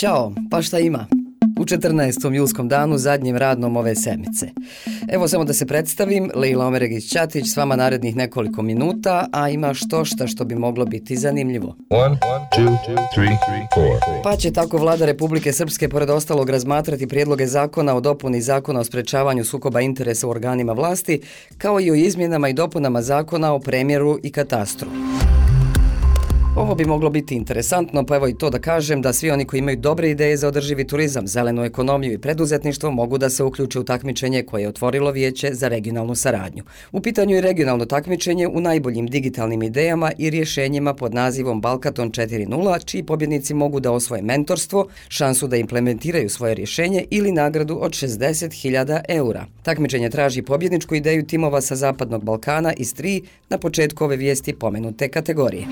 Ćao, pa šta ima? U 14. julskom danu, zadnjem radnom ove sedmice. Evo samo da se predstavim, Leila Omeregić-Ćatić s vama narednih nekoliko minuta, a ima što šta što bi moglo biti zanimljivo. One, two, three, pa će tako vlada Republike Srpske pored ostalog razmatrati prijedloge zakona o dopuni zakona o sprečavanju sukoba interesa u organima vlasti, kao i o izmjenama i dopunama zakona o premjeru i katastru. Ovo bi moglo biti interesantno, pa evo i to da kažem da svi oni koji imaju dobre ideje za održivi turizam, zelenu ekonomiju i preduzetništvo mogu da se uključe u takmičenje koje je otvorilo vijeće za regionalnu saradnju. U pitanju je regionalno takmičenje u najboljim digitalnim idejama i rješenjima pod nazivom Balkaton 4.0, čiji pobjednici mogu da osvoje mentorstvo, šansu da implementiraju svoje rješenje ili nagradu od 60.000 eura. Takmičenje traži pobjedničku ideju timova sa Zapadnog Balkana iz tri na početku ove vijesti pomenute kategorije.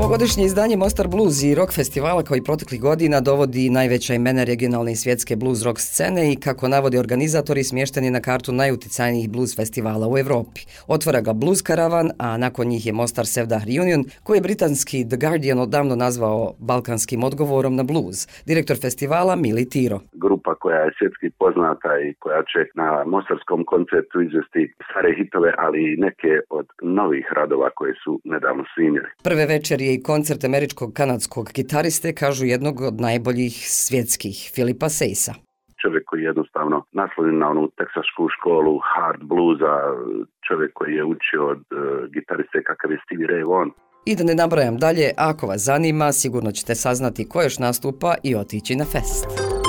Ovogodišnje izdanje Mostar Blues i rock festivala koji proteklih godina dovodi najveća imena regionalne i svjetske blues rock scene i kako navodi organizatori smješteni na kartu najuticajnijih blues festivala u Evropi. Otvara ga Blues Caravan, a nakon njih je Mostar Sevdah Reunion, koji je britanski The Guardian odavno nazvao balkanskim odgovorom na blues. Direktor festivala Mili Tiro. Koja je svjetski poznata i koja će na mostarskom koncertu izvesti stare hitove, ali i neke od novih radova koje su nedavno snimili. Prve večeri je i koncert američkog kanadskog gitariste, kažu jednog od najboljih svjetskih, Filipa Sejsa. Čovjek koji je jednostavno naslonjen na onu teksašku školu hard bluza, čovjek koji je učio od uh, gitariste kakav je Stevie Ray Vaughan. I da ne nabrajam dalje, ako vas zanima, sigurno ćete saznati ko još nastupa i otići na fest.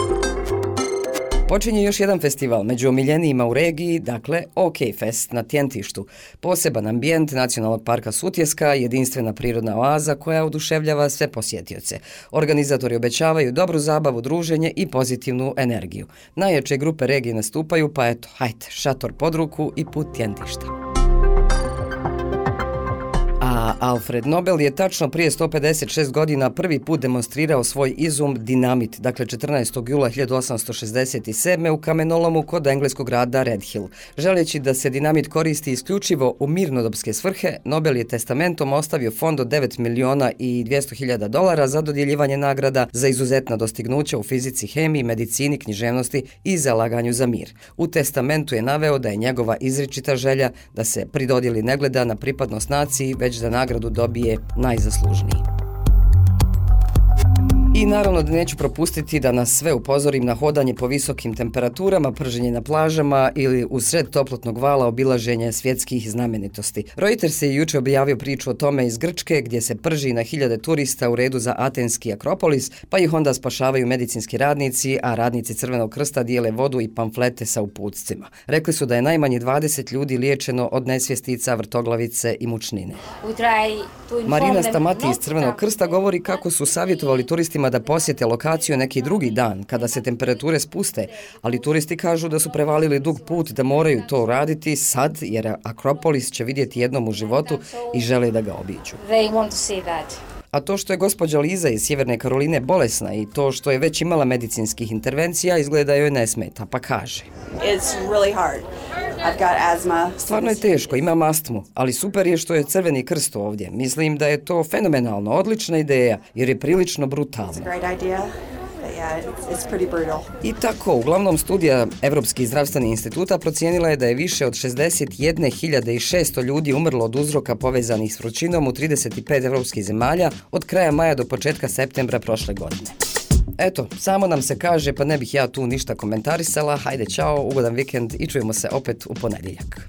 Počinje još jedan festival među omiljenijima u regiji, dakle OK Fest na Tjentištu. Poseban ambijent Nacionalnog parka Sutjeska, jedinstvena prirodna oaza koja oduševljava sve posjetioce. Organizatori obećavaju dobru zabavu, druženje i pozitivnu energiju. Najjače grupe regije nastupaju, pa eto, hajte, šator pod ruku i put Tjentišta. Alfred Nobel je tačno prije 156 godina prvi put demonstrirao svoj izum dinamit, dakle 14. jula 1867. u kamenolomu kod engleskog grada Red Hill. Želeći da se dinamit koristi isključivo u mirnodopske svrhe, Nobel je testamentom ostavio fond od 9 miliona i 200 hiljada dolara za dodjeljivanje nagrada za izuzetna dostignuća u fizici, hemiji, medicini, književnosti i zalaganju za mir. U testamentu je naveo da je njegova izričita želja da se pridodili ne gleda na pripadnost naciji, već da nagradu dobije najzaslužniji. I naravno da neću propustiti da nas sve upozorim na hodanje po visokim temperaturama, prženje na plažama ili u sred toplotnog vala obilaženje svjetskih znamenitosti. Reuters se juče objavio priču o tome iz Grčke gdje se prži na hiljade turista u redu za Atenski Akropolis, pa ih onda spašavaju medicinski radnici, a radnici Crvenog krsta dijele vodu i pamflete sa uputcima. Rekli su da je najmanje 20 ljudi liječeno od nesvjestica, vrtoglavice i mučnine. Marina Stamati iz Crvenog krsta govori kako su savjetovali turistima da posjete lokaciju neki drugi dan, kada se temperature spuste, ali turisti kažu da su prevalili dug put da moraju to raditi sad, jer Akropolis će vidjeti jednom u životu i žele da ga obiđu. A to što je gospođa Liza iz Sjeverne Karoline bolesna i to što je već imala medicinskih intervencija izgleda joj ne smeta, pa kaže. It's really hard. I've got asthma. Stvarno je teško, imam astmu, ali super je što je crveni krst ovdje. Mislim da je to fenomenalno, odlična ideja, jer je prilično brutalno. I tako, uglavnom studija Evropskih zdravstvenih instituta procijenila je da je više od 61.600 ljudi umrlo od uzroka povezanih s vrućinom u 35 evropskih zemalja od kraja maja do početka septembra prošle godine. Eto, samo nam se kaže, pa ne bih ja tu ništa komentarisala. Hajde, čao, ugodan vikend i čujemo se opet u ponedjeljak.